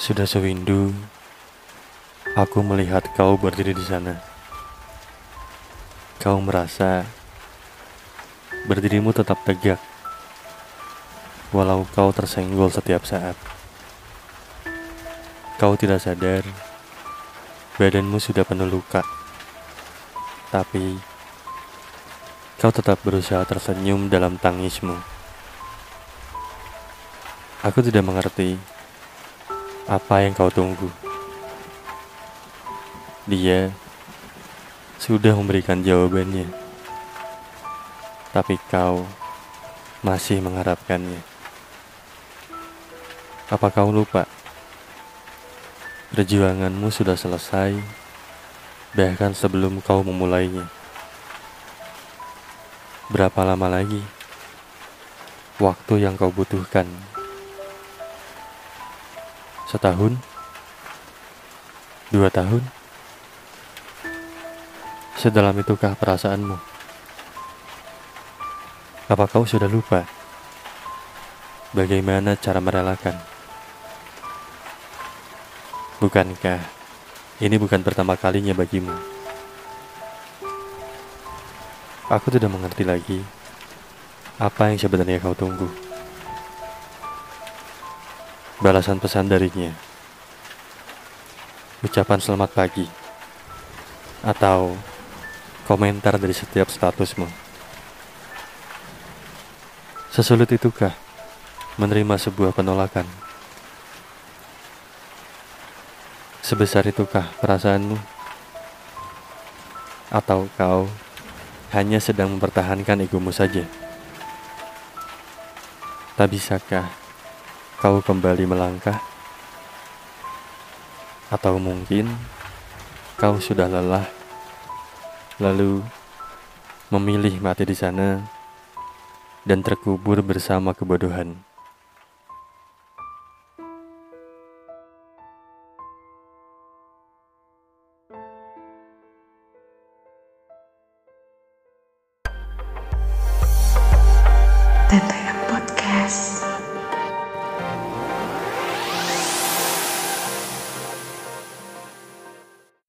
Sudah sewindu aku melihat kau berdiri di sana. Kau merasa berdirimu tetap tegak, walau kau tersenggol setiap saat. Kau tidak sadar badanmu sudah penuh luka, tapi kau tetap berusaha tersenyum dalam tangismu. Aku tidak mengerti apa yang kau tunggu. Dia sudah memberikan jawabannya, tapi kau masih mengharapkannya. Apa kau lupa? Perjuanganmu sudah selesai, bahkan sebelum kau memulainya. Berapa lama lagi waktu yang kau butuhkan? Setahun? Dua tahun? Sedalam itukah perasaanmu? Apa kau sudah lupa? Bagaimana cara merelakan? Bukankah ini bukan pertama kalinya bagimu? Aku tidak mengerti lagi apa yang sebenarnya kau tunggu. Balasan pesan darinya. Ucapan selamat pagi. Atau komentar dari setiap statusmu. Sesulit itukah menerima sebuah penolakan? Sebesar itukah perasaanmu? Atau kau hanya sedang mempertahankan egomu saja? Tak bisakah kau kembali melangkah, atau mungkin kau sudah lelah, lalu memilih mati di sana dan terkubur bersama kebodohan. Teteh.